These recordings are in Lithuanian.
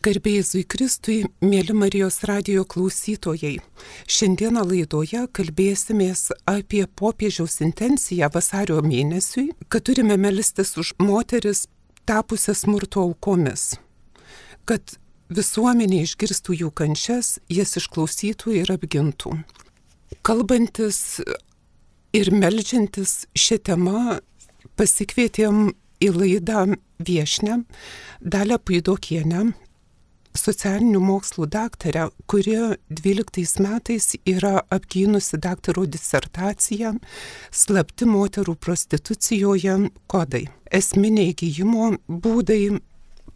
Garbėjai Kristui, mėly Marijos radio klausytojai. Šiandieną laidoje kalbėsimės apie popiežiaus intenciją vasario mėnesiui, kad turime melstis už moteris tapusias smurto aukomis, kad visuomenė išgirstų jų kančias, jas išklausytų ir apgintų. Kalbantis ir melžiantis šią temą, pasikvietėm į laidą viešnę Dalę Paidokienę, socialinių mokslų daktarę, kuri 12 metais yra apgynusi daktaro disertaciją Slapti moterų prostitucijoje kodai. Esminiai gyjimo būdai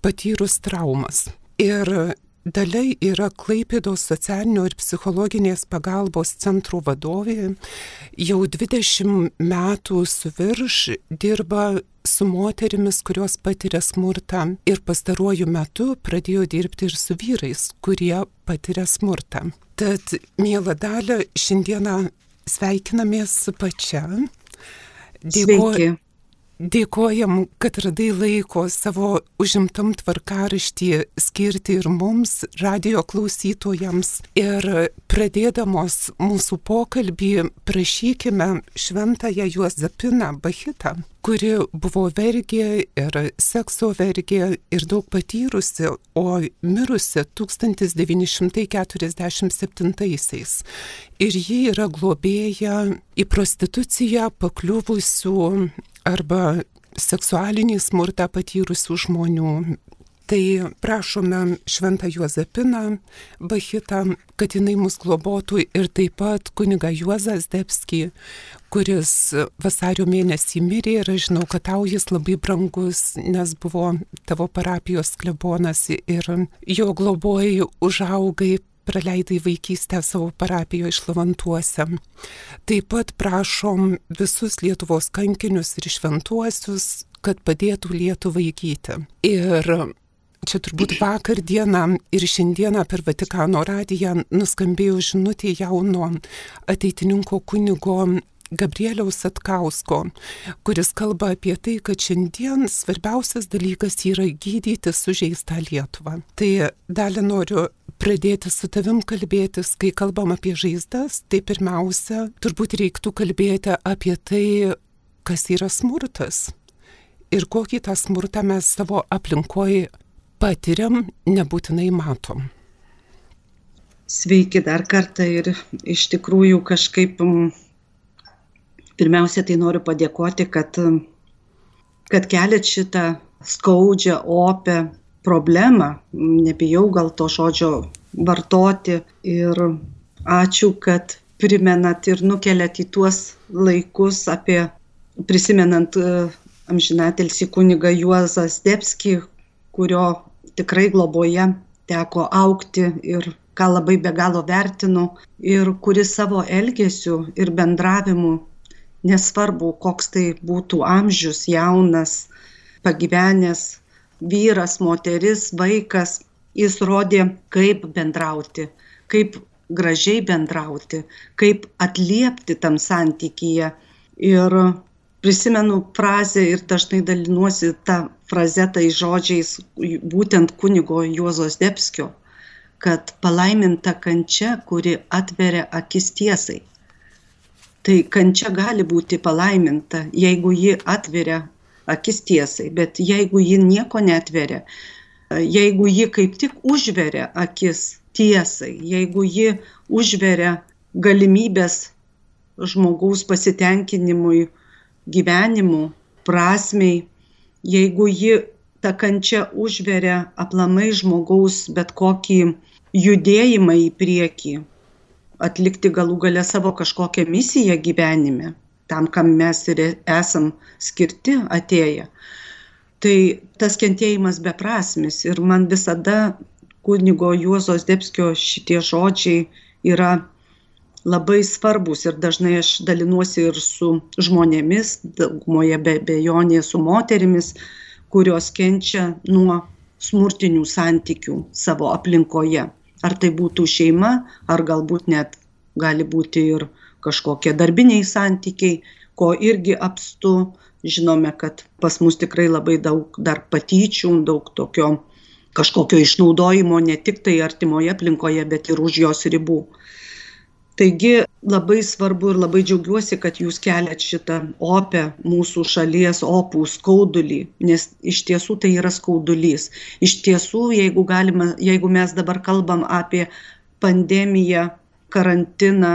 patyrus traumas. Ir Daliai yra Klaipėdos socialinio ir psichologinės pagalbos centro vadovė, jau 20 metų su virš dirba su moterimis, kurios patiria smurtą ir pastaruoju metu pradėjo dirbti ir su vyrais, kurie patiria smurtą. Tad, mėla dalė, šiandieną sveikinamės su pačia. Dėkuoju. Dėkojam, kad radai laiko savo užimtam tvarkaraštį skirti ir mums, radio klausytojams. Ir pradėdamos mūsų pokalbį, prašykime šventąją Juozapiną Bahitą, kuri buvo vergė ir sekso vergė ir daug patyrusi, o mirusi 1947-aisiais. Ir ji yra globėja į prostituciją pakliuvusių arba seksualinį smurtą patyrusių žmonių. Tai prašome Šventą Juozapiną Bahitą, kad jinai mus globotų ir taip pat kuniga Juozas Debski, kuris vasario mėnesį mirė ir aš žinau, kad tau jis labai brangus, nes buvo tavo parapijos klebonas ir jo globojai užaugai praleidai vaikystę savo parapijoje išlavantuose. Taip pat prašom visus Lietuvos kankinius ir šventuosius, kad padėtų Lietuvai gyti. Ir čia turbūt vakar dieną ir šiandieną per Vatikano radiją nuskambėjo žinutė jauno ateitininko kunigo Gabrieliaus Atkausko, kuris kalba apie tai, kad šiandien svarbiausias dalykas yra gydyti sužeistą Lietuvą. Tai dalį noriu pradėti su tavim kalbėtis, kai kalbam apie žaizdas, tai pirmiausia, turbūt reiktų kalbėti apie tai, kas yra smurtas ir kokį tą smurtą mes savo aplinkoje patiriam, nebūtinai matom. Sveiki dar kartą ir iš tikrųjų kažkaip Pirmiausia, tai noriu padėkoti, kad, kad keliat šitą skaudžią, opę problemą. Nebijau gal to žodžio vartoti. Ir ačiū, kad primenat ir nukeliat į tuos laikus apie, prisimenant e, amžinatelsi kuniga Juozą Stepskį, kurio tikrai globoje teko aukti ir ką labai be galo vertinu ir kuris savo elgesiu ir bendravimu nesvarbu, koks tai būtų amžius, jaunas, pagyvenęs, vyras, moteris, vaikas, jis rodė, kaip bendrauti, kaip gražiai bendrauti, kaip atliepti tam santykyje. Ir prisimenu frazę ir dažnai dalinuosi tą frazę tai žodžiais būtent kunigo Juozos Debskio, kad palaiminta kančia, kuri atveria akis tiesai tai kančia gali būti palaiminta, jeigu ji atveria akis tiesai, bet jeigu ji nieko netveria, jeigu ji kaip tik užveria akis tiesai, jeigu ji užveria galimybės žmogaus pasitenkinimui, gyvenimu, prasmei, jeigu ji ta kančia užveria aplamai žmogaus bet kokį judėjimą į priekį, atlikti galų gale savo kažkokią misiją gyvenime, tam, kam mes ir esam skirti atėję. Tai tas kentėjimas beprasmis ir man visada kunigo Juozos Debskio šitie žodžiai yra labai svarbus ir dažnai aš dalinuosi ir su žmonėmis, daugumoje be bejonė su moterimis, kurios kenčia nuo smurtinių santykių savo aplinkoje ar tai būtų šeima, ar galbūt net gali būti ir kažkokie darbiniai santykiai, ko irgi apstu. Žinome, kad pas mus tikrai labai daug dar patyčių, daug tokio kažkokio išnaudojimo ne tik tai artimoje aplinkoje, bet ir už jos ribų. Taigi labai svarbu ir labai džiaugiuosi, kad jūs keliat šitą opę mūsų šalies opų skaudulį, nes iš tiesų tai yra skaudulys. Iš tiesų, jeigu, galima, jeigu mes dabar kalbam apie pandemiją, karantiną,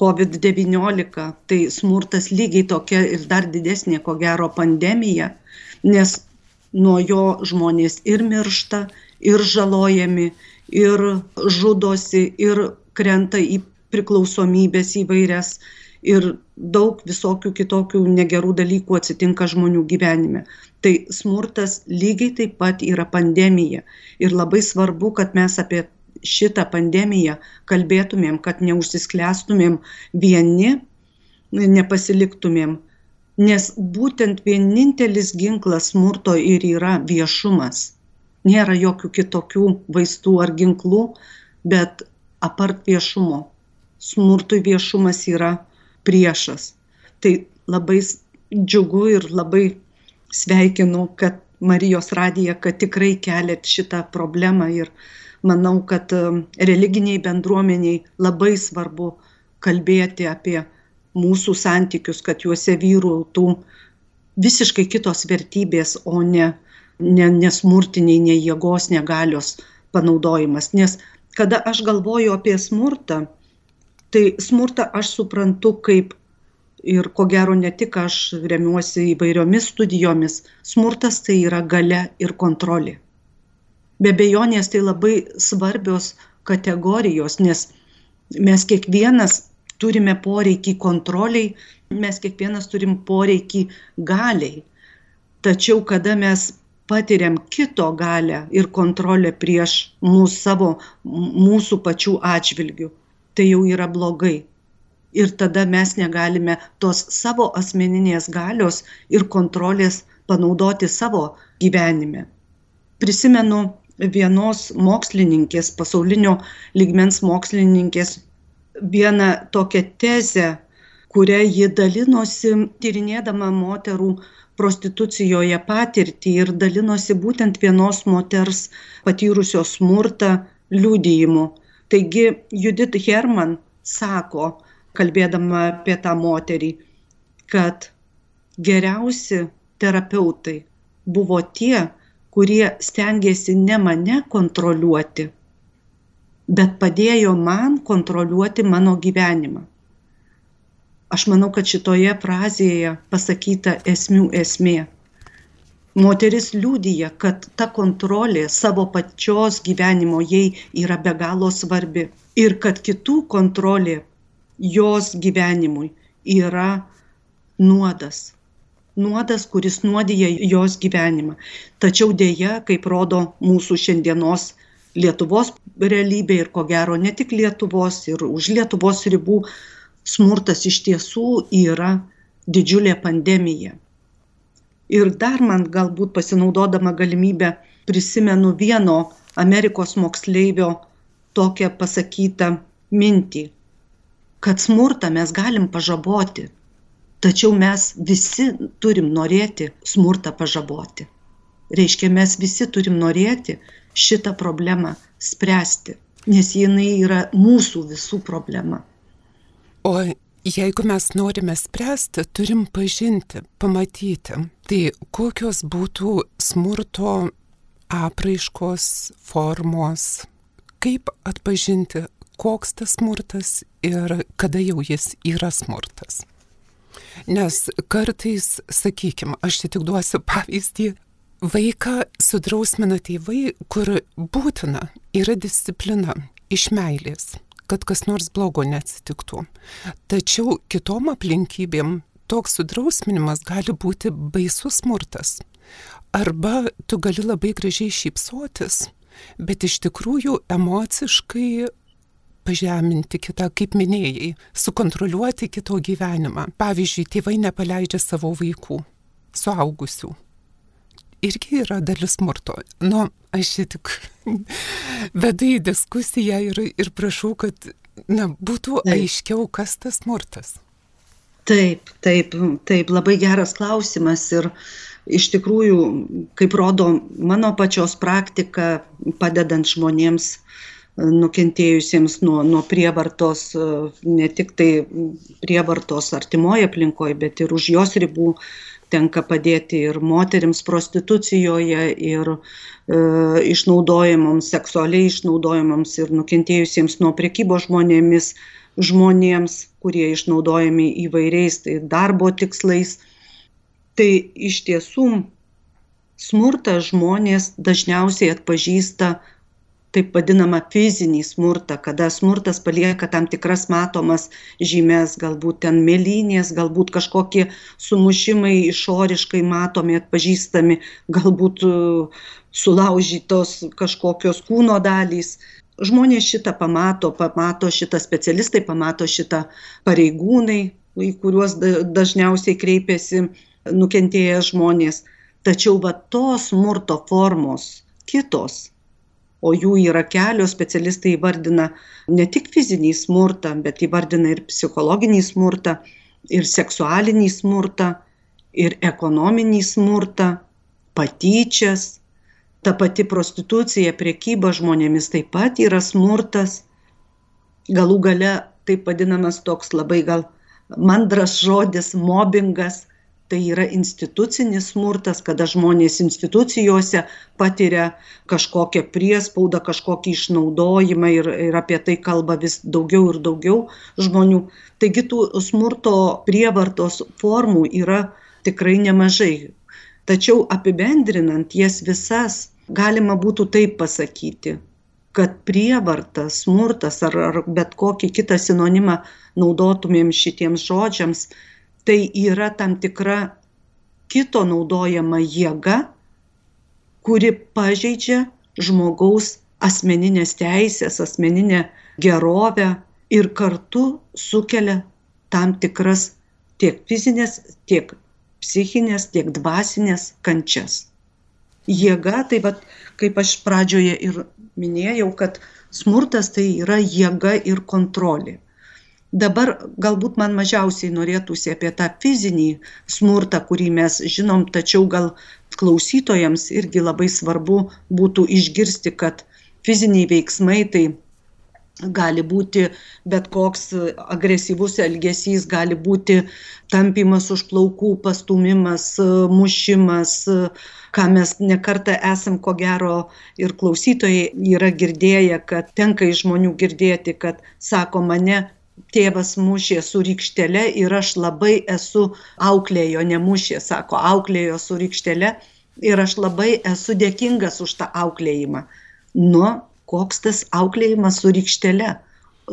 COVID-19, tai smurtas lygiai tokia ir dar didesnė, ko gero, pandemija, nes nuo jo žmonės ir miršta, ir žalojami, ir žudosi, ir krenta į priklausomybės įvairias ir daug visokių kitokių negerų dalykų atsitinka žmonių gyvenime. Tai smurtas lygiai taip pat yra pandemija. Ir labai svarbu, kad mes apie šitą pandemiją kalbėtumėm, kad neužsisklęstumėm vieni, nepasiliktumėm. Nes būtent vienintelis ginklas smurto ir yra viešumas. Nėra jokių kitokių vaistų ar ginklų, bet apart viešumo. Smurtui viešumas yra priešas. Tai labai džiugu ir labai sveikinu, kad Marijos radija, kad tikrai keliat šitą problemą ir manau, kad um, religiniai bendruomeniai labai svarbu kalbėti apie mūsų santykius, kad juose vyrautų visiškai kitos vertybės, o ne, ne nesmurtiniai, ne jėgos, negalios panaudojimas. Nes kada aš galvoju apie smurtą, tai smurtą aš suprantu kaip ir ko gero ne tik aš remiuosi įvairiomis studijomis, smurtas tai yra gale ir kontrolė be abejonės tai labai svarbios kategorijos, nes mes kiekvienas turime poreikį kontroliai, mes kiekvienas turim poreikį galiai. Tačiau kada mes patiriam kito galę ir kontrolę prieš mūsų, savo, mūsų pačių atžvilgių, tai jau yra blogai. Ir tada mes negalime tos savo asmeninės galios ir kontrolės panaudoti savo gyvenime. Prisimenu vienos mokslininkės, pasaulinio lygmens mokslininkės, vieną tokią tezę, kurią ji dalinosi tyrinėdama moterų prostitucijoje patirtį ir dalinosi būtent vienos moters patyrusios smurtą liudijimu. Taigi Judith Herman sako, kalbėdama apie tą moterį, kad geriausi terapeutai buvo tie, kurie stengiasi ne mane kontroliuoti, bet padėjo man kontroliuoti mano gyvenimą. Aš manau, kad šitoje frazėje pasakyta esmių esmė. Moteris liūdija, kad ta kontrolė savo pačios gyvenimo jai yra be galo svarbi ir kad kitų kontrolė jos gyvenimui yra nuodas nuodas, kuris nuodija jos gyvenimą. Tačiau dėja, kaip rodo mūsų šiandienos Lietuvos realybė ir ko gero ne tik Lietuvos ir už Lietuvos ribų, smurtas iš tiesų yra didžiulė pandemija. Ir dar man galbūt pasinaudodama galimybę prisimenu vieno Amerikos moksleivio tokią pasakytą mintį, kad smurtą mes galim pažaboti, Tačiau mes visi turim norėti smurtą pažaboti. Reiškia, mes visi turim norėti šitą problemą spręsti, nes jinai yra mūsų visų problema. O jeigu mes norime spręsti, turim pažinti, pamatyti, tai kokios būtų smurto apraiškos, formos, kaip atpažinti, koks tas smurtas ir kada jau jis yra smurtas. Nes kartais, sakykime, aš čia tik duosiu pavyzdį, vaiką sudrausmina tėvai, kur būtina yra disciplina iš meilės, kad kas nors blogo neatsitiktų. Tačiau kitom aplinkybėm toks sudrausminimas gali būti baisus smurtas. Arba tu gali labai gražiai šypsotis, bet iš tikrųjų emociškai pažeminti kitą, kaip minėjai, sukontroliuoti kito gyvenimą. Pavyzdžiui, tėvai nepaleidžia savo vaikų, suaugusių. Irgi yra dalis smurto. Nu, aš čia tik vedu į diskusiją ir, ir prašau, kad na, būtų taip. aiškiau, kas tas smurtas. Taip, taip, taip, labai geras klausimas ir iš tikrųjų, kaip rodo mano pačios praktika, padedant žmonėms nukentėjusiems nuo, nuo prievartos, ne tik tai prievartos artimoje aplinkoje, bet ir už jos ribų tenka padėti ir moteriams prostitucijoje, ir e, išnaudojamams, seksualiai išnaudojamams ir nukentėjusiems nuo prekybos žmonėmis, žmonėms, kurie išnaudojami įvairiais tai darbo tikslais. Tai iš tiesų smurtą žmonės dažniausiai atpažįsta taip vadinamą fizinį smurtą, kada smurtas palieka tam tikras matomas žymės, galbūt ten mėlynės, galbūt kažkokie sumušimai išoriškai matomi, atpažįstami, galbūt e, sulaužytos kažkokios kūno dalys. Žmonės šitą pamato, pamato šitą specialistai, pamato šitą pareigūnai, į kuriuos dažniausiai kreipiasi nukentėję žmonės. Tačiau va tos smurto formos kitos o jų yra kelios specialistai įvardina ne tik fizinį smurtą, bet įvardina ir psichologinį smurtą, ir seksualinį smurtą, ir ekonominį smurtą, patyčias. Ta pati prostitucija, priekyba žmonėmis taip pat yra smurtas. Galų gale taip vadinamas toks labai gal mandras žodis mobbingas, tai yra institucinis smurtas, kada žmonės institucijose patiria kažkokią priespaudą, kažkokį išnaudojimą ir, ir apie tai kalba vis daugiau ir daugiau žmonių. Taigi tų smurto prievartos formų yra tikrai nemažai. Tačiau apibendrinant jas visas, galima būtų taip pasakyti, kad prievarta, smurtas ar, ar bet kokį kitą sinonimą naudotumėm šitiems žodžiams, tai yra tam tikra kito naudojama jėga, kuri pažeidžia žmogaus asmeninės teisės, asmeninę gerovę ir kartu sukelia tam tikras tiek fizinės, tiek psichinės, tiek dvasinės kančias. Jėga, tai vad, kaip aš pradžioje ir minėjau, kad smurtas tai yra jėga ir kontrolė dabar galbūt man mažiausiai norėtųsi apie tą fizinį smurtą, kurį mes žinom, tačiau gal klausytojams irgi labai svarbu būtų išgirsti, kad fiziniai veiksmai tai gali būti bet koks agresyvus elgesys, gali būti tampimas už plaukų, pastumimas, mušimas, ką mes nekartą esam ko gero ir klausytojai yra girdėję, kad tenka iš žmonių girdėti, kad sako mane tėvas mušė su rykštele ir aš labai esu auklėjo, nemušė, sako, auklėjo su rykštele ir aš labai esu dėkingas už tą auklėjimą. Nu, koks tas auklėjimas su rykštele?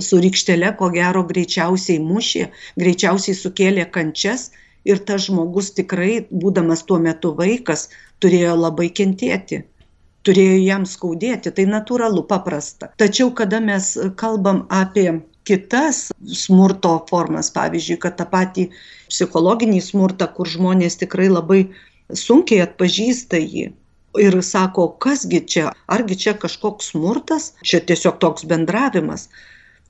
Su rykštele, ko gero, greičiausiai mušė, greičiausiai sukėlė kančias ir tas žmogus tikrai, būdamas tuo metu vaikas, turėjo labai kentėti turėjo jam skaudėti, tai natūralu, paprasta. Tačiau, kada mes kalbam apie kitas smurto formas, pavyzdžiui, kad tą patį psichologinį smurtą, kur žmonės tikrai labai sunkiai atpažįsta jį. Ir sako, kasgi čia, argi čia kažkoks smurtas, čia tiesiog toks bendravimas.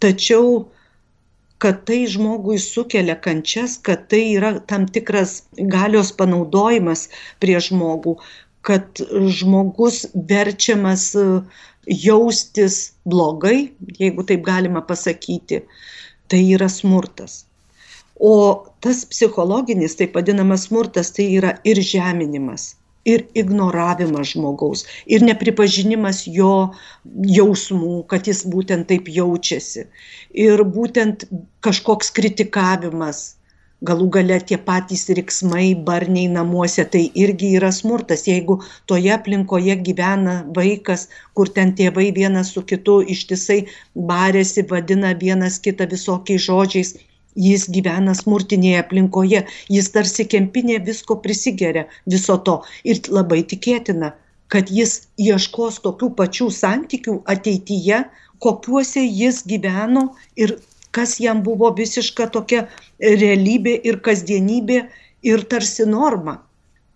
Tačiau, kad tai žmogui sukelia kančias, kad tai yra tam tikras galios panaudojimas prie žmogų, kad žmogus verčiamas jaustis blogai, jeigu taip galima pasakyti, tai yra smurtas. O tas psichologinis, taip vadinamas smurtas, tai yra ir žeminimas, ir ignoravimas žmogaus, ir nepripažinimas jo jausmų, kad jis būtent taip jaučiasi, ir būtent kažkoks kritikavimas, galų gale tie patys riksmai barniai namuose tai irgi yra smurtas. Jeigu toje aplinkoje gyvena vaikas kur ten tėvai vienas su kitu ištisai bariasi vadina vienas kitą visokiais žodžiais jis gyvena smurtinėje aplinkoje. Jis tarsi kempinė visko prisigeria viso to. Ir labai tikėtina kad jis ieškos tokių pačių santykių ateityje kokiuose jis gyveno ir kas jam buvo visiška tokia realybė ir kasdienybė ir tarsi norma.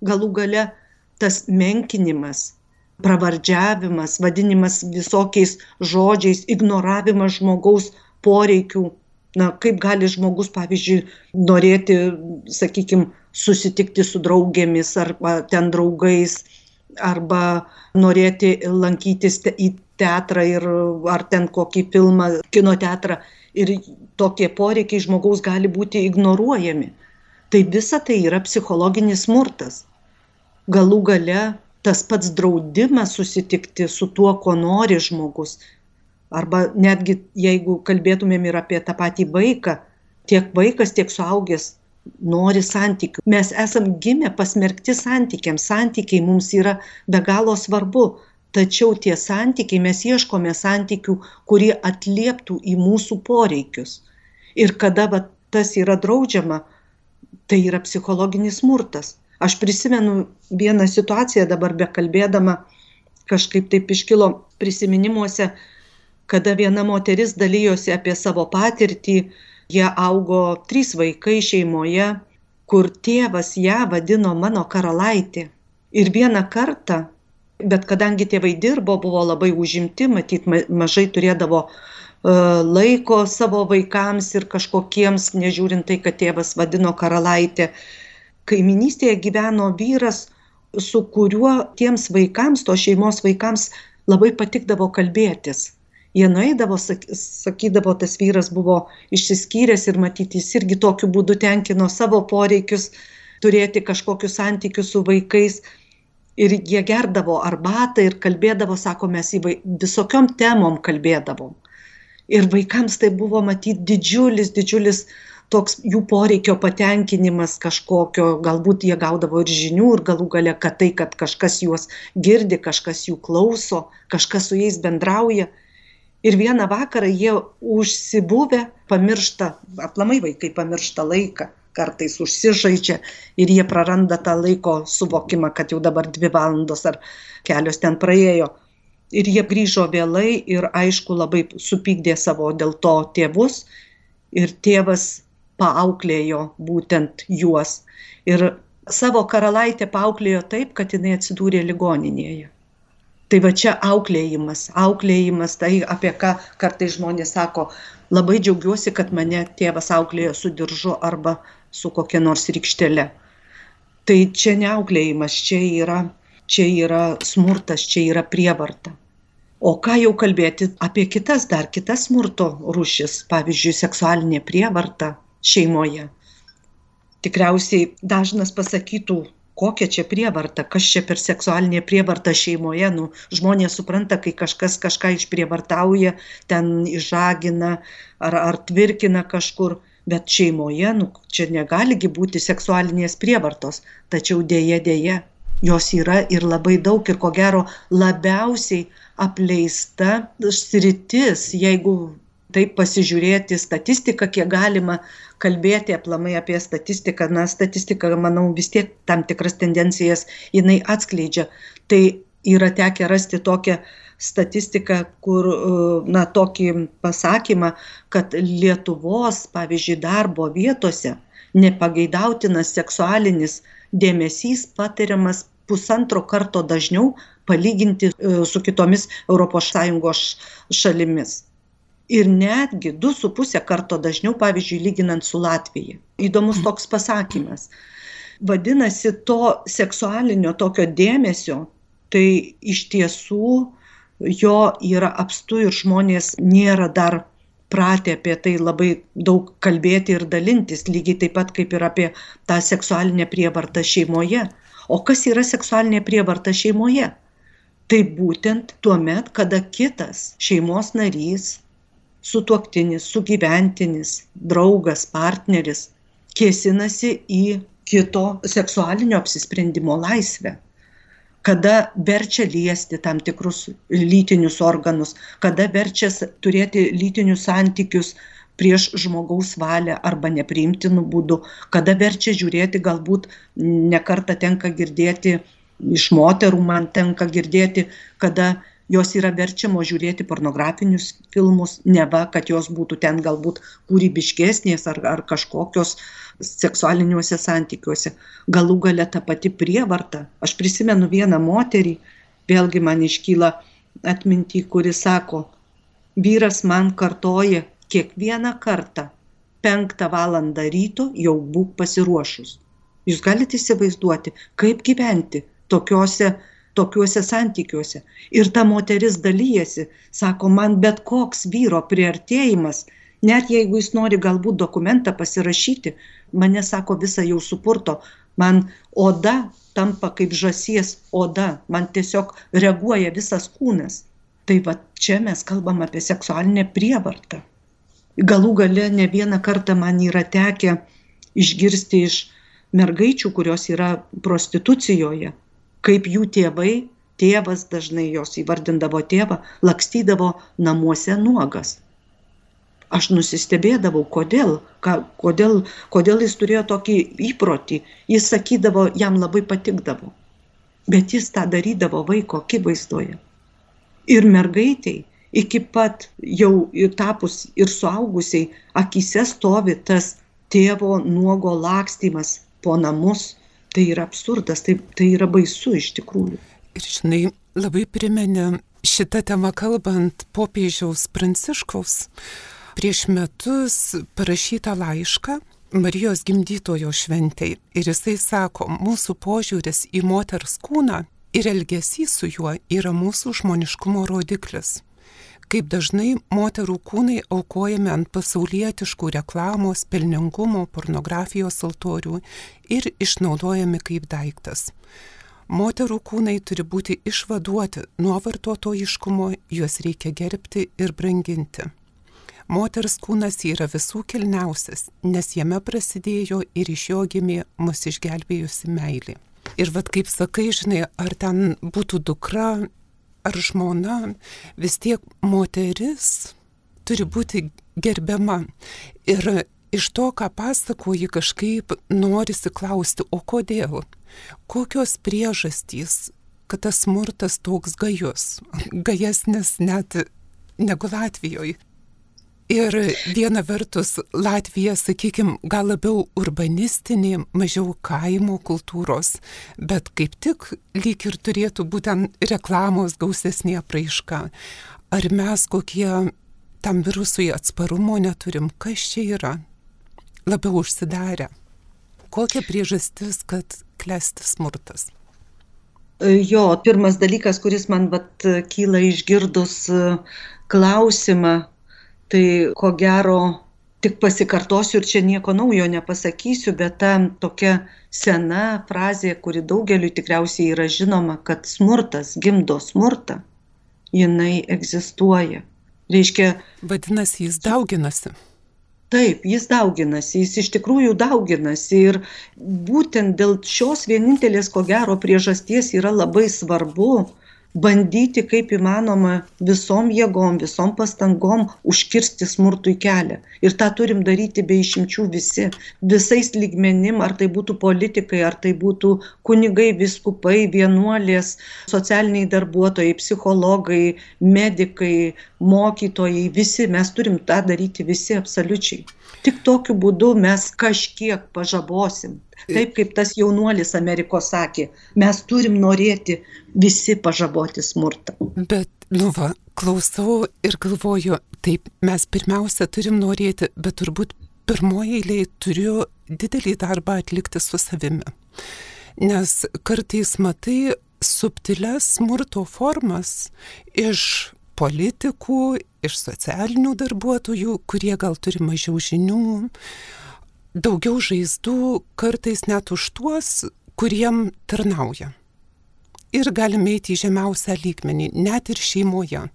Galų gale tas menkinimas, pravardžiavimas, vadinimas visokiais žodžiais, ignoravimas žmogaus poreikių. Na, kaip gali žmogus, pavyzdžiui, norėti, sakykime, susitikti su draugėmis arba ten draugais, arba norėti lankytis į teatrą ir ar ten kokį filmą, kino teatrą. Ir tokie poreikiai žmogaus gali būti ignoruojami. Tai visa tai yra psichologinis smurtas. Galų gale tas pats draudimas susitikti su tuo, ko nori žmogus. Arba netgi jeigu kalbėtumėm ir apie tą patį vaiką, tiek vaikas, tiek suaugęs nori santykių. Mes esam gimę pasmerkti santykiams. Santykiai mums yra be galo svarbu. Tačiau tie santykiai, mes ieškome santykių, kurie atlieptų į mūsų poreikius. Ir kada va, tas yra draudžiama, tai yra psichologinis smurtas. Aš prisimenu vieną situaciją dabar bekalbėdama, kažkaip taip iškilo prisiminimuose, kada viena moteris dalyjosi apie savo patirtį, jie augo trys vaikai šeimoje, kur tėvas ją vadino mano karalaitė. Ir vieną kartą, bet kadangi tėvai dirbo, buvo labai užimti, matyt, mažai turėdavo e, laiko savo vaikams ir kažkokiems, nežiūrint tai, kad tėvas vadino karalaitė. Kaiminystėje gyveno vyras, su kuriuo tiems vaikams, to šeimos vaikams labai patikdavo kalbėtis jie nueidavo sakydavo tas vyras buvo išsiskyręs ir matyt jis irgi tokiu būdu tenkino savo poreikius turėti kažkokius santykius su vaikais ir jie gerdavo arbatą ir kalbėdavo, sako, mes į visokiom temom kalbėdavom. Ir vaikams tai buvo matyti didžiulis, didžiulis toks jų poreikio patenkinimas kažkokio, galbūt jie gaudavo ir žinių ir galų gale, kad tai, kad kažkas juos girdi, kažkas jų klauso, kažkas su jais bendrauja ir vieną vakarą jie užsibuvę pamiršta aplamai vaikai pamiršta laiką kartais užsižaidžia ir jie praranda tą laiko suvokimą kad jau dabar dvi valandos ar kelios ten praėjo. Ir jie grįžo vėlai ir aišku labai supykdė savo dėl to tėvus. Ir tėvas paauklėjo būtent juos. Ir savo karalaitę paauklėjo taip kad jinai atsidūrė ligoninėje. Tai va čia auklėjimas auklėjimas tai apie ką kartais žmonės sako labai džiaugiuosi kad mane tėvas auklėjo su diržu arba su kokia nors rykštele. Tai čia ne auklėjimas čia yra čia yra smurtas čia yra prievarta. O ką jau kalbėti apie kitas dar kitas smurto rūšis pavyzdžiui seksualinė prievarta šeimoje? Tikriausiai dažnas pasakytų kokia čia prievarta, kas čia per seksualinė prievarta šeimoje, nu, žmonės supranta, kai kažkas kažką išprievartauja, ten išžagina ar, ar tvirkina kažkur, bet šeimoje, nu, čia negaligi būti seksualinės prievartos, tačiau dėje dėje jos yra ir labai daug ir ko gero labiausiai apleista sritis, jeigu taip pasižiūrėti statistiką, kiek galima kalbėti aplamai apie statistiką. Na, statistika, manau, vis tiek tam tikras tendencijas jinai atskleidžia. Tai yra tekę rasti tokią statistiką, kur, na, tokį pasakymą, kad Lietuvos, pavyzdžiui, darbo vietose nepageidautinas seksualinis dėmesys patiriamas pusantro karto dažniau palyginti e, su kitomis ES šalimis ir netgi du su puse karto dažniau, pavyzdžiui, lyginant su Latvija. Įdomus toks pasakymas. Vadinasi, to seksualinio tokio dėmesio, tai iš tiesų jo yra apstu ir žmonės nėra dar pratę apie tai labai daug kalbėti ir dalintis, lygiai taip pat kaip ir apie tą seksualinę prievartą šeimoje. O kas yra seksualinė prievarta šeimoje? Tai būtent tuo met, kada kitas šeimos narys sutuoktinis, sugyventinis, draugas, partneris kėsinasi į kito seksualinio apsisprendimo laisvę kada verčia liesti tam tikrus lytinius organus, kada verčia turėti lytinius santykius prieš žmogaus valią arba nepriimtinų būdų, kada verčia žiūrėti, galbūt nekarta tenka girdėti, iš moterų man tenka girdėti, kada jos yra verčiamos žiūrėti pornografinius filmus, neva, kad jos būtų ten galbūt kūrybiškesnės ar, ar kažkokios seksualiniuose santykiuose. Galų gale ta pati prievarta. Aš prisimenu vieną moterį, vėlgi man iškyla atminti, kuri sako, vyras man kartoja kiekvieną kartą, penktą valandą ryto jau būk pasiruošus. Jūs galite įsivaizduoti, kaip gyventi tokiuose, tokiuose santykiuose. Ir ta moteris dalyjasi, sako, man bet koks vyro priartėjimas, net jeigu jis nori galbūt dokumentą pasirašyti, mane, sako, visą jau supurto, man oda tampa kaip žasies oda, man tiesiog reaguoja visas kūnas. Tai va čia mes kalbam apie seksualinę prievartą. Galų gale ne vieną kartą man yra tekę išgirsti iš mergaičių, kurios yra prostitucijoje, kaip jų tėvai, tėvas dažnai jos įvardindavo tėvą, lakstydavo namuose nuogas. Aš nusistebėdavau, kodėl, ką, kodėl, kodėl jis turėjo tokį įprotį. Jis sakydavo, jam labai patikdavo. Bet jis tą darydavo vaiko akivaizdoje. Ir mergaitiai iki pat jau ir tapus ir suaugusiai akise stovi tas tėvo nuogo lakstymas po namus. Tai yra absurdas, tai, tai yra baisu iš tikrųjų. Ir žinai, labai primenė šitą temą kalbant popiežiaus Pranciškaus prieš metus parašytą laišką Marijos gimdytojo šventai. Ir jisai sako, mūsų požiūris į moters kūną ir elgesys su juo yra mūsų žmoniškumo rodiklis kaip dažnai moterų kūnai aukojami ant pasaulietiškų reklamos, pelningumo, pornografijos altorių ir išnaudojami kaip daiktas. Moterų kūnai turi būti išvaduoti nuo vartotojiškumo, juos reikia gerbti ir branginti. Moters kūnas yra visų kilniausias, nes jame prasidėjo ir iš jo gimė mus išgelbėjusi meilė. Ir vad kaip sakai, žinai, ar ten būtų dukra, ar žmona, vis tiek moteris turi būti gerbiama. Ir iš to, ką pasakoji, kažkaip norisi klausti, o kodėl? Kokios priežastys, kad tas smurtas toks gajus, gajesnis net negu Latvijoje? Ir viena vertus Latvija, sakykime, gal labiau urbanistinė, mažiau kaimo kultūros, bet kaip tik lyg ir turėtų būtent reklamos gausesnė apraiška. Ar mes kokie tam virusui atsparumo neturim, kas čia yra? Labiau užsidarę. Kokia priežastis, kad klesti smurtas? Jo, pirmas dalykas, kuris man vat, kyla išgirdus klausimą, tai ko gero tik pasikartosiu ir čia nieko naujo nepasakysiu, bet ta tokia sena frazė, kuri daugeliu tikriausiai yra žinoma, kad smurtas gimdo smurtą, jinai egzistuoja. Reiškia. Vadinasi, jis dauginasi. Taip, jis dauginasi, jis iš tikrųjų dauginasi ir būtent dėl šios vienintelės, ko gero, priežasties yra labai svarbu bandyti kaip įmanoma visom jėgom, visom pastangom užkirsti smurtui kelią. Ir tą turim daryti be išimčių visi, visais lygmenim, ar tai būtų politikai, ar tai būtų kunigai, viskupai, vienuolės, socialiniai darbuotojai, psichologai, medikai, mokytojai, visi mes turim tą daryti visi absoliučiai. Tik tokiu būdu mes kažkiek pažabosim Taip kaip tas jaunuolis Amerikos sakė, mes turim norėti visi pažaboti smurtą. Bet, nu va, klausau ir galvoju, taip, mes pirmiausia turim norėti, bet turbūt pirmoji eilė turiu didelį darbą atlikti su savimi. Nes kartais matai subtiles smurto formas iš politikų, iš socialinių darbuotojų, kurie gal turi mažiau žinių, daugiau žaizdų kartais net už tuos, kuriem tarnauja. Ir galime eiti į žemiausią lygmenį, net ir šeimoje.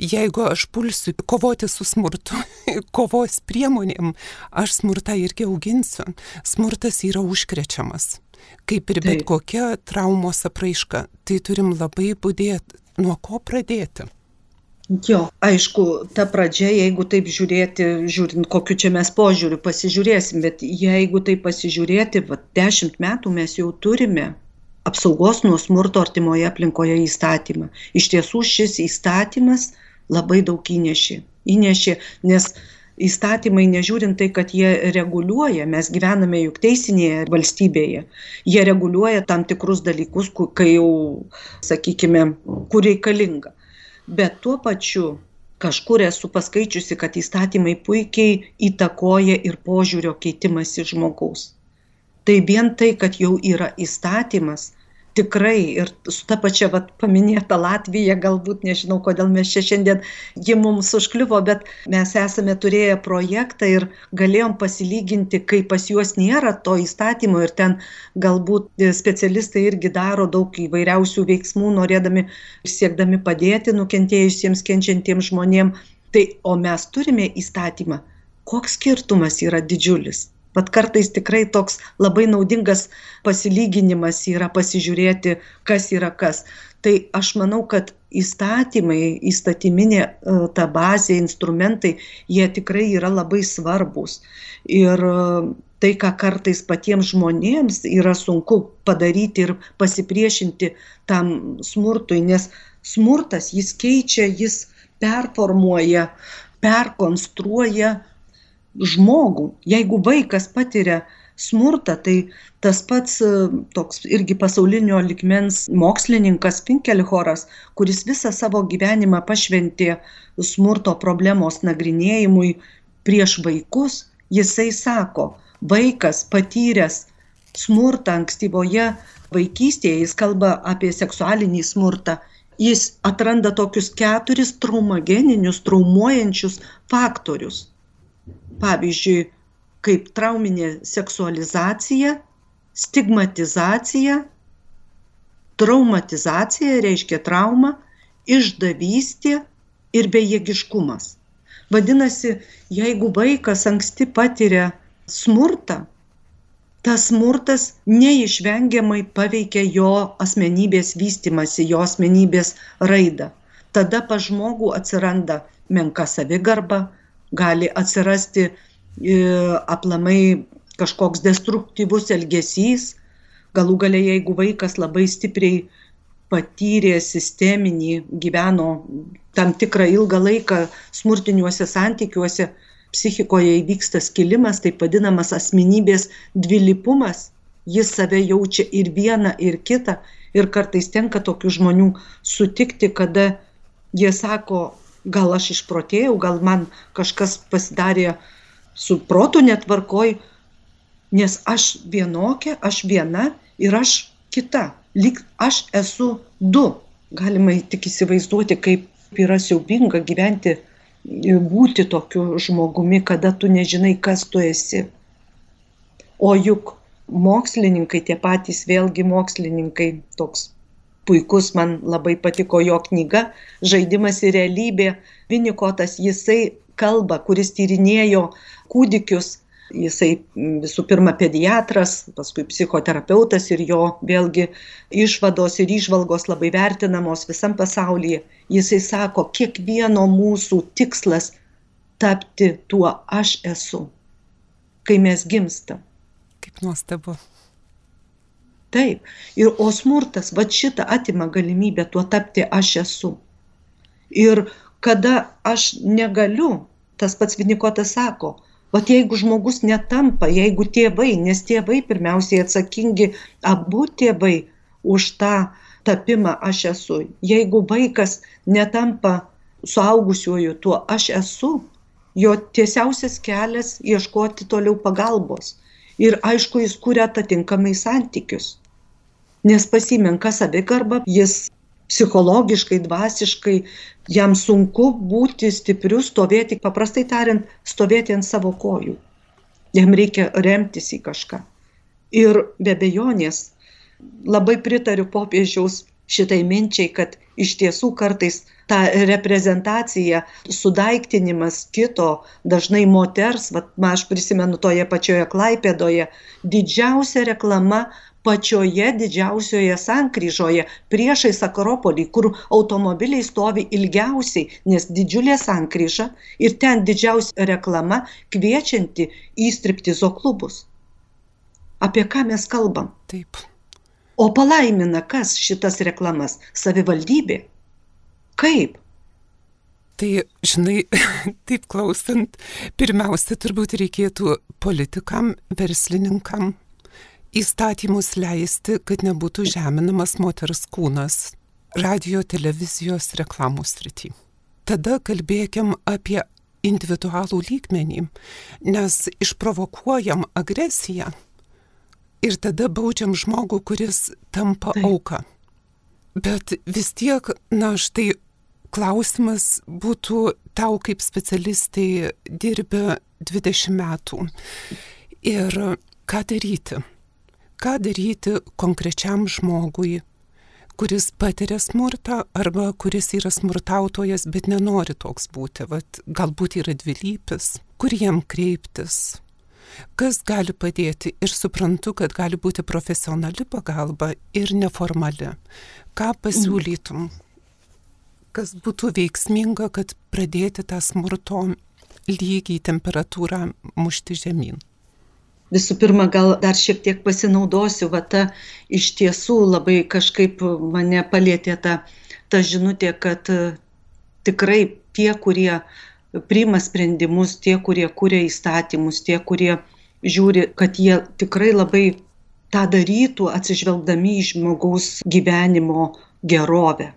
Jeigu aš pulsiu kovoti su smurtu, kovos priemonėm, aš smurtą irgi auginsiu. Smurtas yra užkrečiamas. Kaip ir bet kokia traumos apraiška, tai turim labai būdėti, nuo ko pradėti. Jo, aišku, ta pradžia, jeigu taip žiūrėti, žiūrint, kokiu čia mes požiūriu pasižiūrėsim, bet jeigu taip pasižiūrėti, va, dešimt metų mes jau turime apsaugos nuo smurto artimoje aplinkoje įstatymą. Iš tiesų šis įstatymas labai daug įnešė. Įnešė, nes įstatymai, nežiūrint tai, kad jie reguliuoja, mes gyvename juk teisinėje valstybėje, jie reguliuoja tam tikrus dalykus, kai jau, sakykime, kur reikalinga bet tuo pačiu kažkur esu paskaičiusi, kad įstatymai puikiai įtakoja ir požiūrio keitimąsi žmogaus. Tai vien tai, kad jau yra įstatymas, tikrai ir su ta pačia vat paminėta Latvija, galbūt nežinau, kodėl mes čia šiandien ji mums užkliuvo, bet mes esame turėję projektą ir galėjom pasilyginti, kai pas juos nėra to įstatymo ir ten galbūt specialistai irgi daro daug įvairiausių veiksmų, norėdami ir siekdami padėti nukentėjusiems, kenčiantiems žmonėms. Tai o mes turime įstatymą. Koks skirtumas yra didžiulis? Vat kartais tikrai toks labai naudingas pasilyginimas yra pasižiūrėti, kas yra kas. Tai aš manau, kad įstatymai, įstatyminė e, ta bazė, instrumentai, jie tikrai yra labai svarbus. Ir e, tai, ką kartais patiems žmonėms yra sunku padaryti ir pasipriešinti tam smurtui, nes smurtas jis keičia, jis performuoja, perkonstruoja žmogų. Jeigu vaikas patiria smurtą, tai tas pats e, toks irgi pasaulinio likmens mokslininkas Finkelhoras, kuris visą savo gyvenimą pašventė smurto problemos nagrinėjimui prieš vaikus, jisai sako, vaikas patyręs smurtą ankstyvoje vaikystėje, jis kalba apie seksualinį smurtą, jis atranda tokius keturis traumageninius, traumuojančius faktorius pavyzdžiui, kaip trauminė seksualizacija, stigmatizacija, traumatizacija reiškia trauma, išdavystė ir bejėgiškumas. Vadinasi, jeigu vaikas anksti patiria smurtą, tas smurtas neišvengiamai paveikia jo asmenybės vystimasi, jo asmenybės raidą. Tada pa žmogų atsiranda menka savigarba, gali atsirasti e, aplamai kažkoks destruktyvus elgesys. Galų galia, jeigu vaikas labai stipriai patyrė sisteminį, gyveno tam tikrą ilgą laiką smurtiniuose santykiuose, psichikoje įvyksta skilimas, taip vadinamas asmenybės dvilipumas, jis save jaučia ir vieną, ir kitą. Ir kartais tenka tokių žmonių sutikti, kada jie sako, gal aš išprotėjau, gal man kažkas pasidarė su protu netvarkoj, nes aš vienokia, aš viena ir aš kita. Lyg aš esu du. Galima tik įsivaizduoti, kaip yra siaubinga gyventi, būti tokiu žmogumi, kada tu nežinai, kas tu esi. O juk mokslininkai, tie patys vėlgi mokslininkai, toks puikus, man labai patiko jo knyga Žaidimas ir realybė. Vinikotas jisai kalba, kuris tyrinėjo kūdikius. Jisai visų pirma pediatras, paskui psichoterapeutas ir jo vėlgi išvados ir išvalgos labai vertinamos visam pasaulyje. Jisai sako, kiekvieno mūsų tikslas tapti tuo aš esu, kai mes gimstam. Kaip nuostabu. Taip. Ir o smurtas, va šitą atima galimybę tuo tapti aš esu. Ir kada aš negaliu, tas pats Vinikotas sako, va jeigu žmogus netampa, jeigu tėvai, nes tėvai pirmiausiai atsakingi, abu tėvai už tą tapimą aš esu. Jeigu vaikas netampa suaugusiuoju tuo aš esu, jo tiesiausias kelias ieškoti toliau pagalbos. Ir aišku, jis kuria atitinkamai santykius nes pasimenka savigarba, jis psichologiškai, dvasiškai, jam sunku būti stipriu, stovėti, paprastai tariant, stovėti ant savo kojų. Jam reikia remtis į kažką. Ir be bejonės, labai pritariu popiežiaus šitai minčiai, kad iš tiesų kartais ta reprezentacija, sudaiktinimas kito, dažnai moters, vat, aš prisimenu toje pačioje Klaipėdoje, didžiausia reklama pačioje didžiausioje sankryžoje priešais Akropolį, kur automobiliai stovi ilgiausiai, nes didžiulė sankryža ir ten didžiausia reklama kviečianti į striptizo klubus. Apie ką mes kalbam? Taip. O palaimina kas šitas reklamas? Savivaldybė. Kaip? Tai, žinai, taip klausant, pirmiausia, turbūt reikėtų politikam, verslininkam, įstatymus leisti, kad nebūtų žeminamas moters kūnas radio, televizijos, reklamų srity. Tada kalbėkim apie individualų lygmenį, nes išprovokuojam agresiją ir tada baudžiam žmogų, kuris tampa Taip. auka. Bet vis tiek, na štai klausimas būtų tau kaip specialistai dirbę 20 metų. Ir ką daryti? Ką daryti konkrečiam žmogui, kuris patiria smurtą arba kuris yra smurtautojas, bet nenori toks būti. Vat, galbūt yra dvilypis, kur jam kreiptis, kas gali padėti ir suprantu, kad gali būti profesionali pagalba ir neformali. Ką pasiūlytum? Kas būtų veiksminga, kad pradėti tą smurto lygį, temperatūrą mušti žemyn? Visų pirma, gal dar šiek tiek pasinaudosiu, va ta iš tiesų labai kažkaip mane palėtė ta, ta žinutė, kad tikrai tie, kurie priima sprendimus, tie, kurie kuria įstatymus, tie, kurie žiūri, kad jie tikrai labai tą darytų atsižvelgdami į žmogaus gyvenimo gerovę.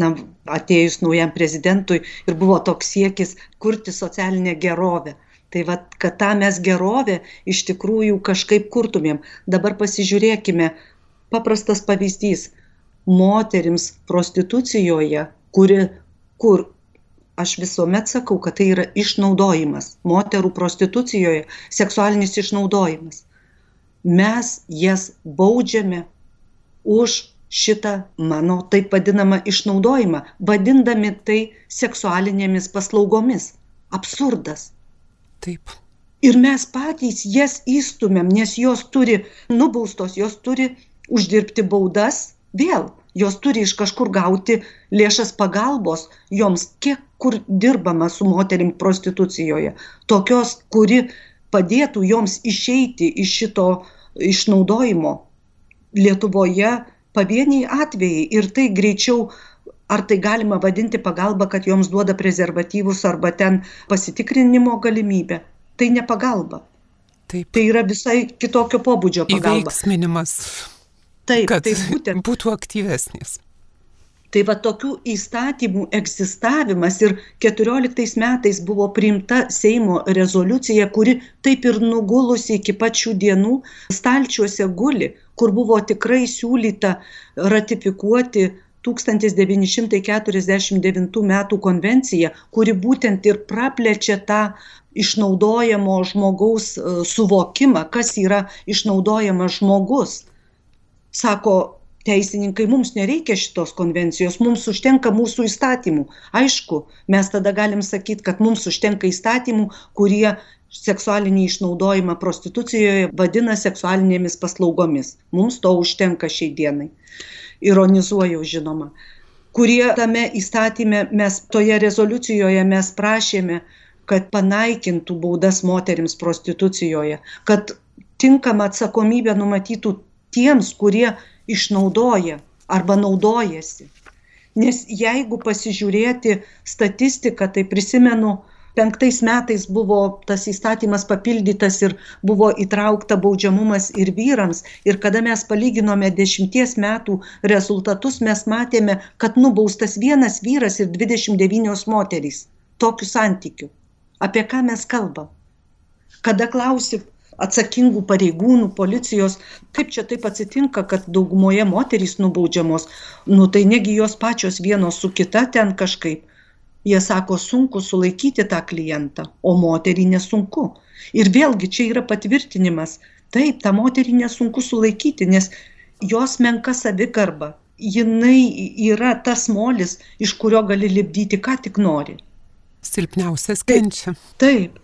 Na, atėjus naujam prezidentui ir buvo toks siekis kurti socialinę gerovę. Tai vad, kad tą mes gerovę iš tikrųjų kažkaip kurtumėm. Dabar pasižiūrėkime, paprastas pavyzdys. Moterims prostitucijoje, kuri, kur aš visuomet sakau, kad tai yra išnaudojimas. Moterų prostitucijoje seksualinis išnaudojimas. Mes jas baudžiame už šitą mano taip vadinamą išnaudojimą, vadindami tai seksualinėmis paslaugomis. Absurdas. Taip. Ir mes patys jas įstumėm, nes jos turi nubaustos, jos turi uždirbti baudas vėl jos turi iš kažkur gauti lėšas pagalbos joms kiek kur dirbama su moterim prostitucijoje. Tokios kuri padėtų joms išeiti iš šito išnaudojimo. Lietuvoje pavieniai atvejai ir tai greičiau ar tai galima vadinti pagalba kad joms duoda prezervatyvus arba ten pasitikrinimo galimybę. Tai ne pagalba. Taip. Tai yra visai kitokio pobūdžio pagalba. Įveiksminimas Taip, kad tai būtent. būtų aktyvesnis. Tai va tokių įstatymų egzistavimas ir 14 metais buvo priimta Seimo rezoliucija, kuri taip ir nugulusi iki pačių dienų stalčiuose guli, kur buvo tikrai siūlyta ratifikuoti 1949 metų konvenciją, kuri būtent ir praplečia tą išnaudojamo žmogaus e, suvokimą, kas yra išnaudojamas žmogus sako teisininkai mums nereikia šitos konvencijos mums užtenka mūsų įstatymų. Aišku mes tada galim sakyt kad mums užtenka įstatymų kurie seksualinį išnaudojimą prostitucijoje vadina seksualinėmis paslaugomis. Mums to užtenka šiai dienai. Ironizuoju žinoma. Kurie tame įstatyme mes toje rezoliucijoje mes prašėme kad panaikintų baudas moterims prostitucijoje kad tinkamą atsakomybę numatytų tiems, kurie išnaudoja arba naudojasi. Nes jeigu pasižiūrėti statistiką, tai prisimenu, penktais metais buvo tas įstatymas papildytas ir buvo įtraukta baudžiamumas ir vyrams. Ir kada mes palyginome dešimties metų rezultatus, mes matėme, kad nubaustas vienas vyras ir 29 moterys. Tokiu santykiu. Apie ką mes kalbam? Kada klausi, atsakingų pareigūnų, policijos, kaip čia taip atsitinka, kad daugumoje moterys nubaudžiamos, nu tai negi jos pačios vienos su kita ten kažkaip. Jie sako, sunku sulaikyti tą klientą, o moterį nesunku. Ir vėlgi čia yra patvirtinimas. Taip, tą moterį nesunku sulaikyti, nes jos menka savigarba. Jinai yra tas molis, iš kurio gali lipdyti, ką tik nori. Silpniausias kenčia. Taip. taip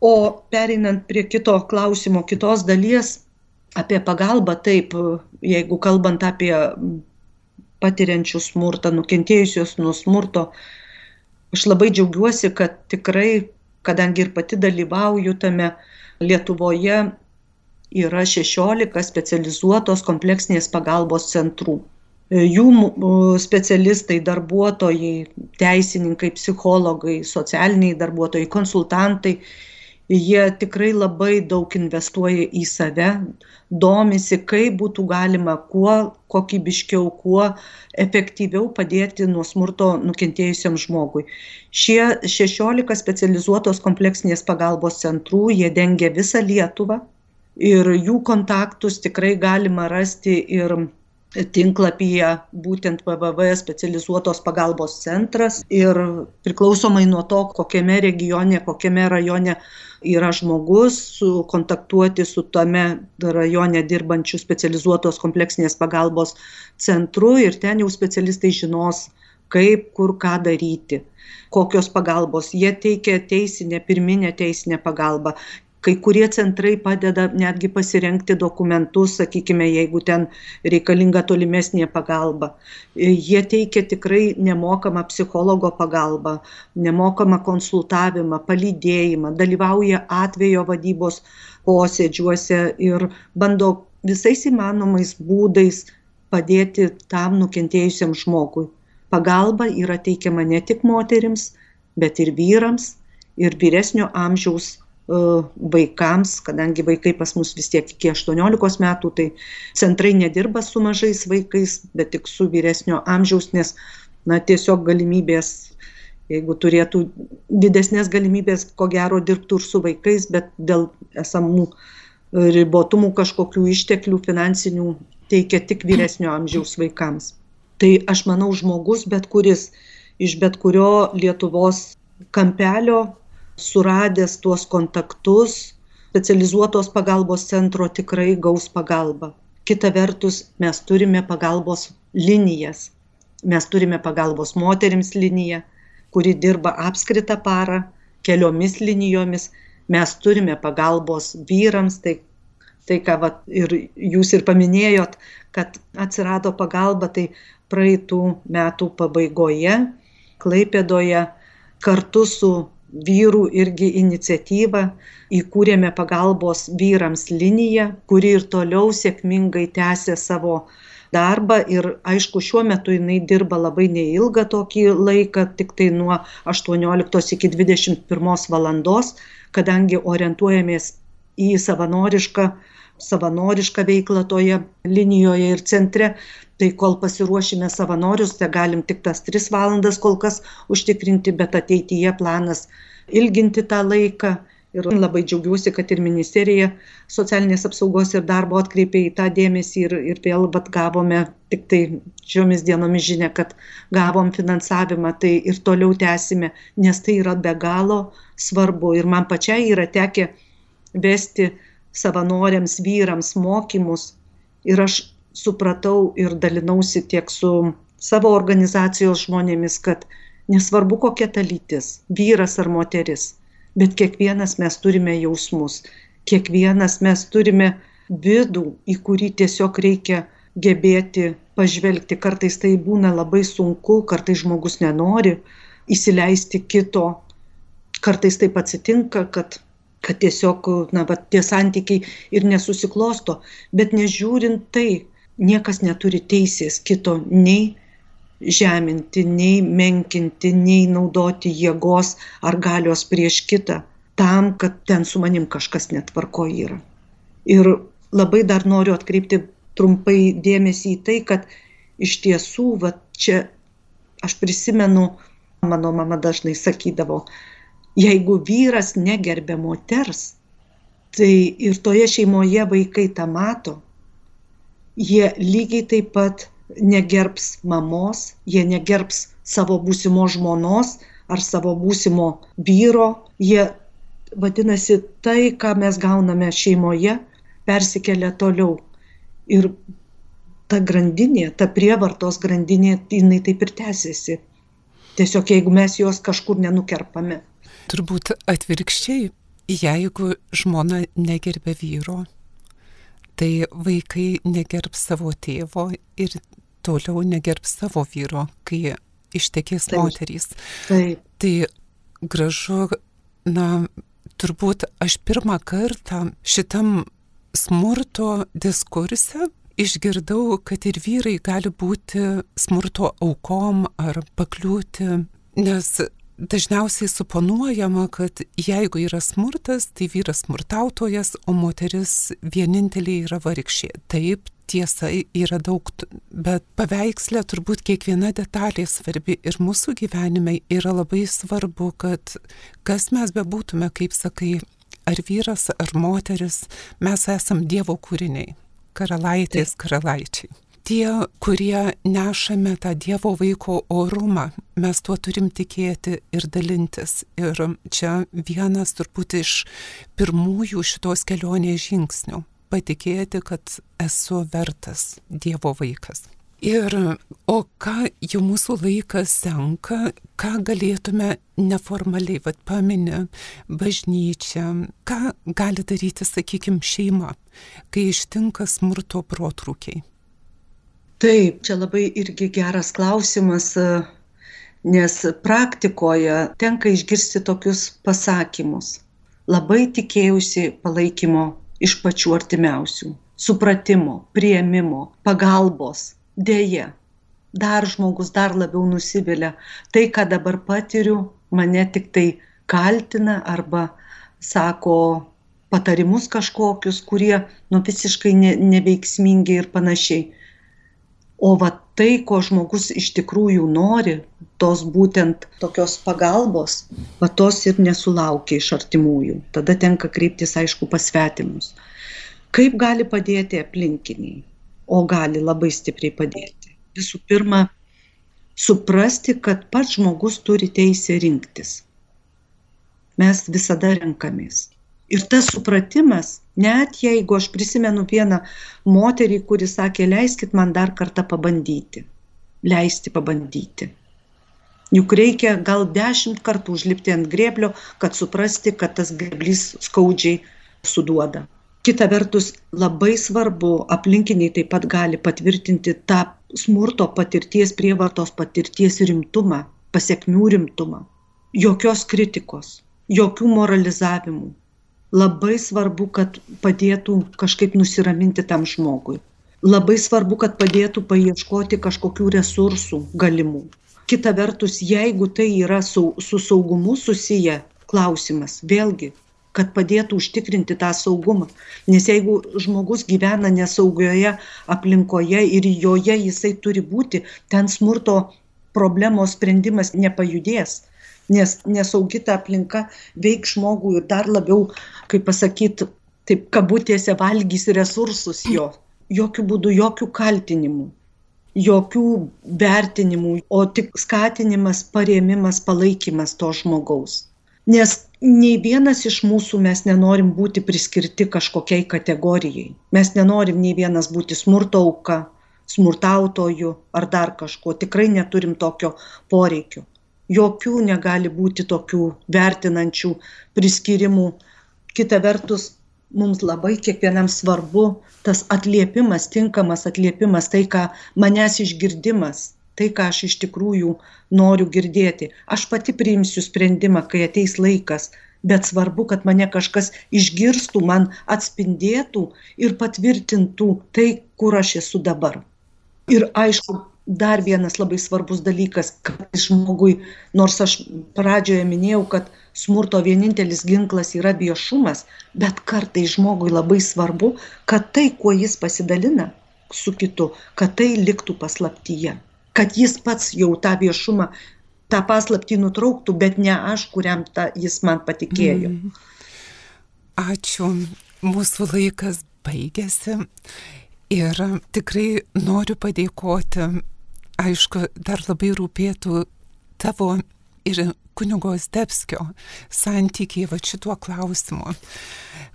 o pereinant prie kito klausimo kitos dalies apie pagalbą taip jeigu kalbant apie patiriančius smurtą nukentėjusius nuo smurto aš labai džiaugiuosi kad tikrai kadangi ir pati dalyvauju tame lietuvoje yra šešiolika specializuotos kompleksinės pagalbos centrų. Jų specialistai darbuotojai teisininkai psichologai socialiniai darbuotojai konsultantai jie tikrai labai daug investuoja į save, domisi, kaip būtų galima kuo kokybiškiau, kuo efektyviau padėti nuo smurto nukentėjusiam žmogui. Šie 16 specializuotos kompleksinės pagalbos centrų, jie dengia visą Lietuvą Ir jų kontaktus tikrai galima rasti ir tinklapyje būtent www specializuotos pagalbos centras ir priklausomai nuo to, kokiame regione, kokiame rajone yra žmogus, kontaktuoti su tame rajone dirbančiu specializuotos kompleksinės pagalbos centru ir ten jau specialistai žinos, kaip, kur, ką daryti kokios pagalbos. Jie teikia teisinę, pirminę teisinę pagalbą, kai kurie centrai padeda netgi pasirenkti dokumentus, sakykime, jeigu ten reikalinga tolimesnė pagalba. Jie teikia tikrai nemokamą psichologo pagalbą, nemokamą konsultavimą, palydėjimą, dalyvauja atvejo vadybos posėdžiuose ir bando visais įmanomais būdais padėti tam nukentėjusiam žmogui. Pagalba yra teikiama ne tik moterims, bet ir vyrams, ir vyresnio amžiaus vaikams, kadangi vaikai pas mus vis tiek iki 18 metų, tai centrai nedirba su mažais vaikais, bet tik su vyresnio amžiaus, nes na, tiesiog galimybės, jeigu turėtų didesnės galimybės, ko gero dirbtų ir su vaikais, bet dėl esamų ribotumų kažkokių išteklių finansinių teikia tik vyresnio amžiaus vaikams. Tai aš manau, žmogus, bet kuris iš bet kurio Lietuvos kampelio suradęs tuos kontaktus specializuotos pagalbos centro tikrai gaus pagalbą. Kita vertus, mes turime pagalbos linijas. Mes turime pagalbos moterims liniją, kuri dirba apskritą parą keliomis linijomis. Mes turime pagalbos vyrams, tai, tai ką vat, ir jūs ir paminėjot, kad atsirado pagalba, tai praeitų metų pabaigoje Klaipėdoje kartu su vyrų irgi iniciatyva įkūrėme pagalbos vyrams liniją, kuri ir toliau sėkmingai tęsė savo darbą ir aišku šiuo metu jinai dirba labai neilgą tokį laiką, tik tai nuo 18 iki 21 valandos, kadangi orientuojamės į savanorišką, savanorišką veiklą toje linijoje ir centre, tai kol pasiruošime savanorius, tai galim tik tas 3 valandas kol kas užtikrinti, bet ateityje planas ilginti tą laiką. Ir labai džiaugiuosi, kad ir ministerija socialinės apsaugos ir darbo atkreipė į tą dėmesį ir, ir vėl bet gavome tik tai šiomis dienomis žinia, kad gavom finansavimą, tai ir toliau tęsime, nes tai yra be galo svarbu. Ir man pačiai yra tekę vesti savanoriams, vyrams mokymus. Ir aš supratau ir dalinausi tiek su savo organizacijos žmonėmis, kad nesvarbu kokia ta lytis, vyras ar moteris, bet kiekvienas mes turime jausmus, kiekvienas mes turime vidų, į kurį tiesiog reikia gebėti pažvelgti. Kartais tai būna labai sunku, kartais žmogus nenori įsileisti kito, kartais taip atsitinka, kad kad tiesiog, na, va, tie santykiai ir nesusiklosto, bet nežiūrint tai, niekas neturi teisės kito nei žeminti, nei menkinti, nei naudoti jėgos ar galios prieš kitą tam, kad ten su manim kažkas netvarko yra. Ir labai dar noriu atkreipti trumpai dėmesį į tai, kad iš tiesų, va čia aš prisimenu, mano mama dažnai sakydavo, jeigu vyras negerbė moters, tai ir toje šeimoje vaikai tą mato, jie lygiai taip pat negerbs mamos, jie negerbs savo būsimo žmonos ar savo būsimo vyro, jie vadinasi tai, ką mes gauname šeimoje, persikelia toliau. Ir ta grandinė, ta prievartos grandinė, jinai taip ir tęsiasi. Tiesiog jeigu mes jos kažkur nenukerpame. Turbūt atvirkščiai, jeigu žmona negerbė vyro, tai vaikai negerbs savo tėvo ir toliau negerbs savo vyro, kai ištekės Taip. moterys. Taip. Tai gražu, na, turbūt aš pirmą kartą šitam smurto diskurse išgirdau, kad ir vyrai gali būti smurto aukom ar pakliūti, nes dažniausiai suponuojama, kad jeigu yra smurtas, tai vyras smurtautojas, o moteris vienintelė yra varikšė. Taip, tiesa yra daug, bet paveikslė turbūt kiekviena detalė svarbi ir mūsų gyvenime yra labai svarbu, kad kas mes bebūtume, kaip sakai, ar vyras, ar moteris, mes esam Dievo kūriniai, karalaitės, karalaičiai tie, kurie nešame tą Dievo vaiko orumą, mes tuo turim tikėti ir dalintis. Ir čia vienas turbūt iš pirmųjų šitos kelionės žingsnių - patikėti, kad esu vertas Dievo vaikas. Ir o ką jau mūsų laikas senka, ką galėtume neformaliai, vad paminė, bažnyčia, ką gali daryti, sakykime, šeima, kai ištinka smurto protrūkiai. Taip, čia labai irgi geras klausimas, nes praktikoje tenka išgirsti tokius pasakymus. Labai tikėjusi palaikymo iš pačių artimiausių, supratimo, prieimimo, pagalbos Deja, dar žmogus dar labiau nusivilia. Tai, ką dabar patiriu, mane tik tai kaltina arba sako patarimus kažkokius, kurie nu, visiškai ne, neveiksmingi ir panašiai. O va tai, ko žmogus iš tikrųjų nori, tos būtent tokios pagalbos, va tos ir nesulaukia iš artimųjų. Tada tenka kreiptis, aišku, pasvetimus. Kaip gali padėti aplinkiniai? o gali labai stipriai padėti. Visų pirma, suprasti, kad pats žmogus turi teisę rinktis. Mes visada renkamės. Ir tas supratimas, net jeigu aš prisimenu vieną moterį, kuri sakė, leiskit man dar kartą pabandyti. Leisti pabandyti. Juk reikia gal dešimt kartų užlipti ant grėblio, kad suprasti, kad tas grėblys skaudžiai suduoda kita vertus labai svarbu aplinkiniai taip pat gali patvirtinti tą smurto patirties prievartos patirties rimtumą pasekmių rimtumą jokios kritikos jokių moralizavimų labai svarbu kad padėtų kažkaip nusiraminti tam žmogui labai svarbu kad padėtų paieškoti kažkokių resursų galimų kita vertus jeigu tai yra su, su saugumu susiję klausimas vėlgi kad padėtų užtikrinti tą saugumą. Nes jeigu žmogus gyvena nesaugioje aplinkoje ir joje jisai turi būti, ten smurto problemos sprendimas nepajudės. Nes nesaugi ta aplinka veik žmogų ir dar labiau, kaip pasakyti, taip kabutėse valgys resursus jo. Jokių būdų, jokių kaltinimų, jokių vertinimų, o tik skatinimas, parėmimas, palaikymas to žmogaus. Nes nei vienas iš mūsų mes nenorim būti priskirti kažkokiai kategorijai. Mes nenorim nei vienas būti smurto auka smurtautoju ar dar kažkuo. Tikrai neturim tokio poreikio. Jokių negali būti tokių vertinančių priskyrimų kita vertus mums labai kiekvienam svarbu tas atliepimas tinkamas atliepimas tai ką manęs išgirdimas tai, ką aš iš tikrųjų noriu girdėti. Aš pati priimsiu sprendimą, kai ateis laikas, bet svarbu, kad mane kažkas išgirstų, man atspindėtų ir patvirtintų tai, kur aš esu dabar. Ir aišku, dar vienas labai svarbus dalykas, kad žmogui, nors aš pradžioje minėjau, kad smurto vienintelis ginklas yra viešumas, bet kartai žmogui labai svarbu, kad tai, kuo jis pasidalina su kitu, kad tai liktų paslaptyje kad jis pats jau tą viešumą, tą paslaptį nutrauktų, bet ne aš, kuriam ta, jis man patikėjo. Mm. Ačiū. Mūsų laikas baigėsi ir tikrai noriu padėkoti. Aišku, dar labai rūpėtų tavo ir kunigo Stepskio santykiai va šituo klausimu.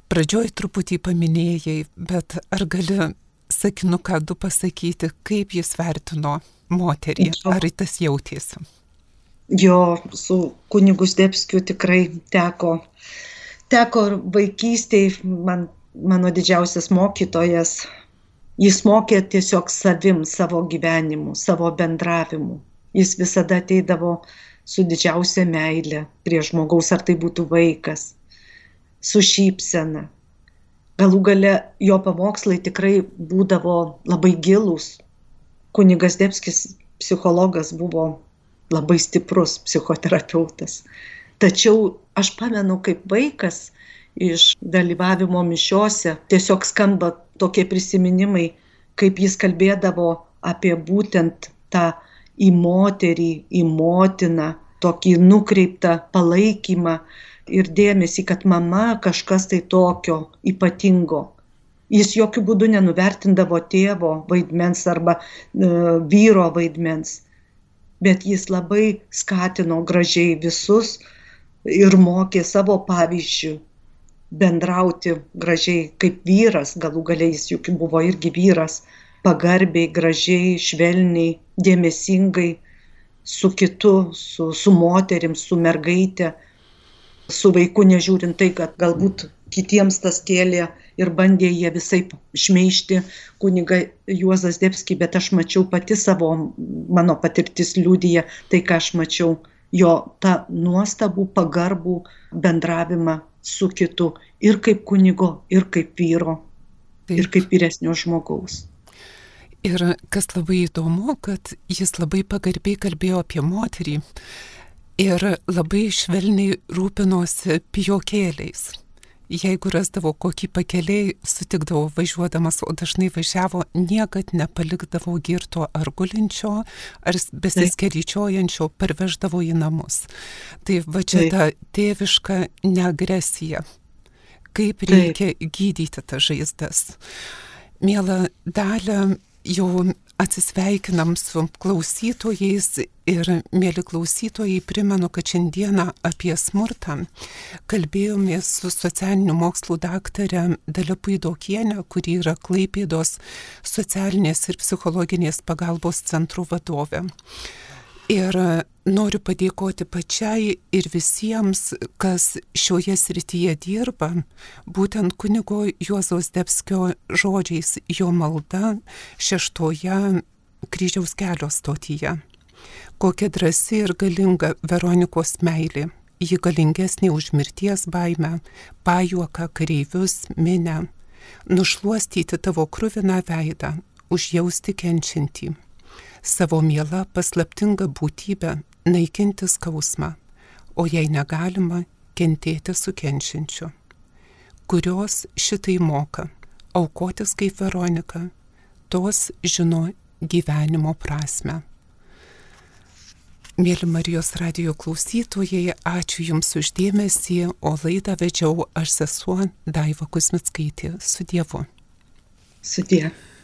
Pradžioj truputį paminėjai, bet ar gali sakinuką du pasakyti, kaip jis vertino moterį, ar tas jautėsi? Jo, su kunigu Stepskiu tikrai teko, teko vaikystėje, man, mano didžiausias mokytojas, jis mokė tiesiog savim, savo gyvenimu, savo bendravimu. Jis visada ateidavo su didžiausia meile prie žmogaus, ar tai būtų vaikas, su šypsena. Galų gale jo pamokslai tikrai būdavo labai gilūs, kunigas Debskis psichologas buvo labai stiprus psichoterapeutas. Tačiau aš pamenu, kaip vaikas iš dalyvavimo mišiuose tiesiog skamba tokie prisiminimai, kaip jis kalbėdavo apie būtent tą į moterį, į motiną, tokį nukreiptą palaikymą ir dėmesį, kad mama kažkas tai tokio ypatingo. Jis jokių būdų nenuvertindavo tėvo vaidmens arba e, vyro vaidmens, bet jis labai skatino gražiai visus ir mokė savo pavyzdžių bendrauti gražiai kaip vyras, galų galiai jis juk buvo irgi vyras, pagarbiai, gražiai, švelniai, dėmesingai su kitu, su, su moterim, su mergaitė, su vaiku, nežiūrint tai, kad galbūt kitiems tas kėlė ir bandė jie visai šmeišti kuniga Juozas Debski, bet aš mačiau pati savo, mano patirtis liūdija tai, ką aš mačiau, jo tą nuostabų, pagarbų bendravimą su kitu ir kaip kunigo, ir kaip vyro, Taip. ir kaip vyresnio žmogaus. Ir kas labai įdomu, kad jis labai pagarbiai kalbėjo apie moterį ir labai švelniai rūpinosi pijokėliais jeigu rasdavo kokį pakeliai, sutikdavo važiuodamas, o dažnai važiavo, niekad nepalikdavo girto ar gulinčio, ar besiskeryčiojančio, parveždavo į namus. Tai va čia ta tėviška neagresija. Kaip reikia gydyti tas žaizdas. Mėla dalė, jau atsisveikinam su klausytojais ir, mėly klausytojai, primenu, kad šiandieną apie smurtą kalbėjomės su socialinių mokslų daktarė Dalia Puidokienė, kuri yra Klaipėdos socialinės ir psichologinės pagalbos centrų vadovė. Ir noriu padėkoti pačiai ir visiems, kas šioje srityje dirba, būtent kunigo Juozos Debskio žodžiais jo malda šeštoje kryžiaus kelio stotyje. Kokia drasi ir galinga Veronikos meilė. Ji galingesnė už mirties baimę, pajuoką, kareivius, minę. Nušuostyti tavo krūviną veidą, užjausti kenčiantį savo mielą paslaptingą būtybę naikinti skausmą, o jei negalima, kentėti su kenčiančiu, kurios šitai moka, aukotis kaip Veronika, tos žino gyvenimo prasme. Mėly Marijos radio klausytojai, ačiū Jums uždėmesį, o laidą vedžiau aš sesuo Daiva Kusmitskaitė su Dievu. Su Dievu.